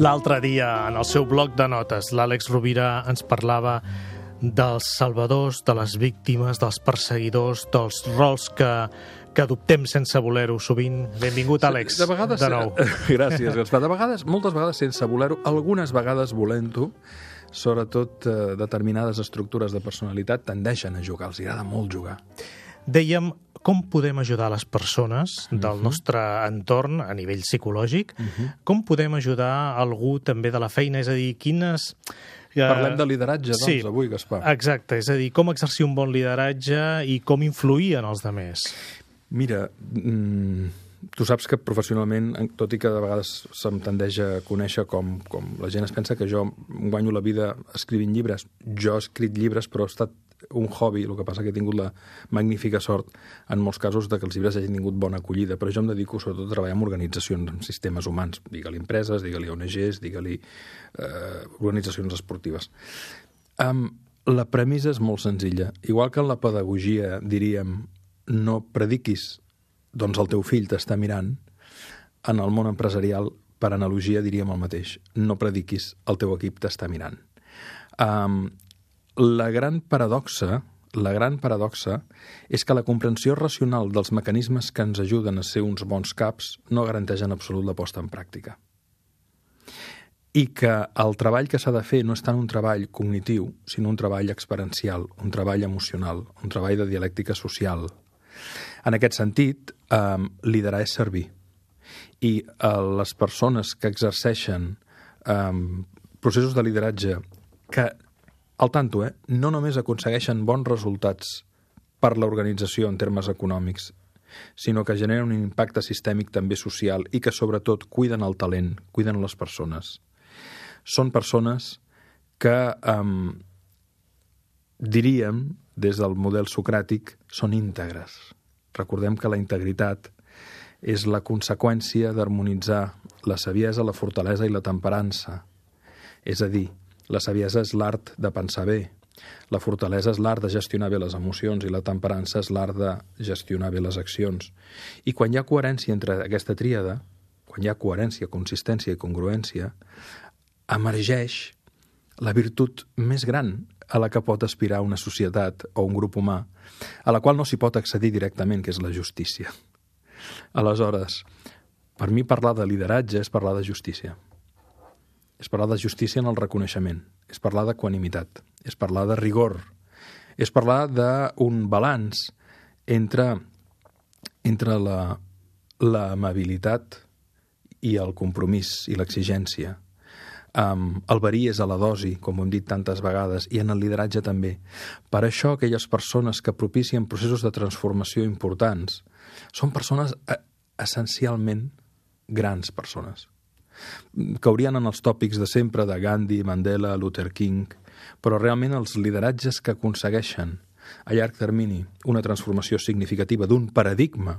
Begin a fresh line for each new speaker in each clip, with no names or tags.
L'altre dia, en el seu bloc de notes, l'Àlex Rovira ens parlava dels salvadors, de les víctimes, dels perseguidors, dels rols que, que adoptem sense voler-ho sovint. Benvingut, Àlex,
de, vegades,
de nou.
Gràcies, Gaspar. De vegades, moltes vegades sense voler-ho, algunes vegades volent-ho, sobretot eh, determinades estructures de personalitat tendeixen a jugar, els agrada molt jugar.
Dèiem com podem ajudar les persones del uh -huh. nostre entorn a nivell psicològic, uh -huh. com podem ajudar algú també de la feina, és a dir, quines...
Uh, Parlem de lideratge, doncs, sí, avui, Gaspar.
Exacte, és a dir, com exercir un bon lideratge i com influir en els demés.
Mira, mm, tu saps que professionalment, tot i que de vegades se'm tendeix a conèixer com, com la gent es pensa que jo guanyo la vida escrivint llibres. Jo he escrit llibres, però he estat un hobby, el que passa que he tingut la magnífica sort en molts casos de que els llibres hagin tingut bona acollida, però jo em dedico sobretot a treballar amb organitzacions, amb sistemes humans, digue-li empreses, digue-li ONGs, digue-li eh, organitzacions esportives. Um, la premissa és molt senzilla. Igual que en la pedagogia diríem no prediquis, doncs el teu fill t'està mirant, en el món empresarial, per analogia, diríem el mateix. No prediquis, el teu equip t'està mirant. Um, la gran paradoxa la gran paradoxa és que la comprensió racional dels mecanismes que ens ajuden a ser uns bons caps no garanteix en absolut la posta en pràctica. I que el treball que s'ha de fer no és tant un treball cognitiu, sinó un treball experiencial, un treball emocional, un treball de dialèctica social. En aquest sentit, eh, liderar és servir. I eh, les persones que exerceixen eh, processos de lideratge que al tanto, eh? no només aconsegueixen bons resultats per l'organització en termes econòmics, sinó que generen un impacte sistèmic també social i que sobretot cuiden el talent, cuiden les persones. Són persones que, eh, diríem, des del model socràtic, són íntegres. Recordem que la integritat és la conseqüència d'harmonitzar la saviesa, la fortalesa i la temperança. És a dir, la saviesa és l'art de pensar bé. La fortalesa és l'art de gestionar bé les emocions i la temperança és l'art de gestionar bé les accions. I quan hi ha coherència entre aquesta tríada, quan hi ha coherència, consistència i congruència, emergeix la virtut més gran a la que pot aspirar una societat o un grup humà, a la qual no s'hi pot accedir directament, que és la justícia. Aleshores, per mi parlar de lideratge és parlar de justícia és parlar de justícia en el reconeixement, és parlar d'equanimitat, és parlar de rigor, és parlar d'un balanç entre, entre la, i el compromís i l'exigència. Um, el verí és a la dosi, com hem dit tantes vegades, i en el lideratge també. Per això, aquelles persones que propicien processos de transformació importants són persones eh, essencialment grans persones caurien en els tòpics de sempre de Gandhi, Mandela, Luther King, però realment els lideratges que aconsegueixen a llarg termini una transformació significativa d'un paradigma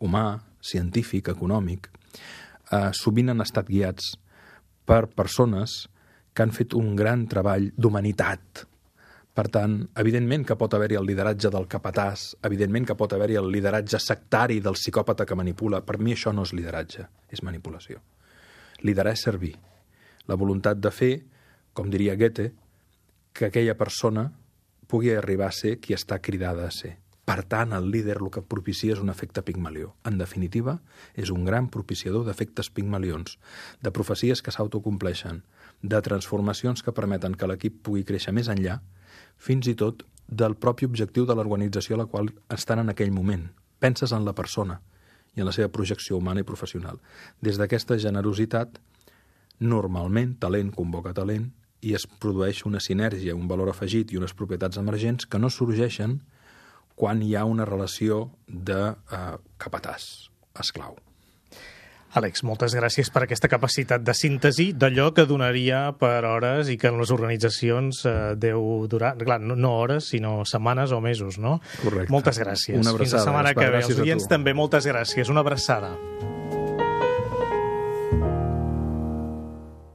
humà, científic, econòmic, eh, sovint han estat guiats per persones que han fet un gran treball d'humanitat. Per tant, evidentment que pot haver-hi el lideratge del capatàs, evidentment que pot haver-hi el lideratge sectari del psicòpata que manipula. Per mi això no és lideratge, és manipulació. Liderar és servir. La voluntat de fer, com diria Goethe, que aquella persona pugui arribar a ser qui està cridada a ser. Per tant, el líder el que propicia és un efecte pigmalió. En definitiva, és un gran propiciador d'efectes pigmalions, de profecies que s'autocompleixen, de transformacions que permeten que l'equip pugui créixer més enllà, fins i tot del propi objectiu de l'organització a la qual estan en aquell moment. Penses en la persona, i en la seva projecció humana i professional. Des d'aquesta generositat, normalment talent convoca talent i es produeix una sinergia, un valor afegit i unes propietats emergents que no sorgeixen quan hi ha una relació de eh, capatàs, esclau.
Àlex, moltes gràcies per aquesta capacitat de síntesi d'allò que donaria per hores i que en les organitzacions eh, deu durar, clar, no, no hores, sinó setmanes o mesos, no?
Correcte.
Moltes gràcies.
Una abraçada.
Fins la setmana que ve. Els oients també, moltes gràcies. Una abraçada.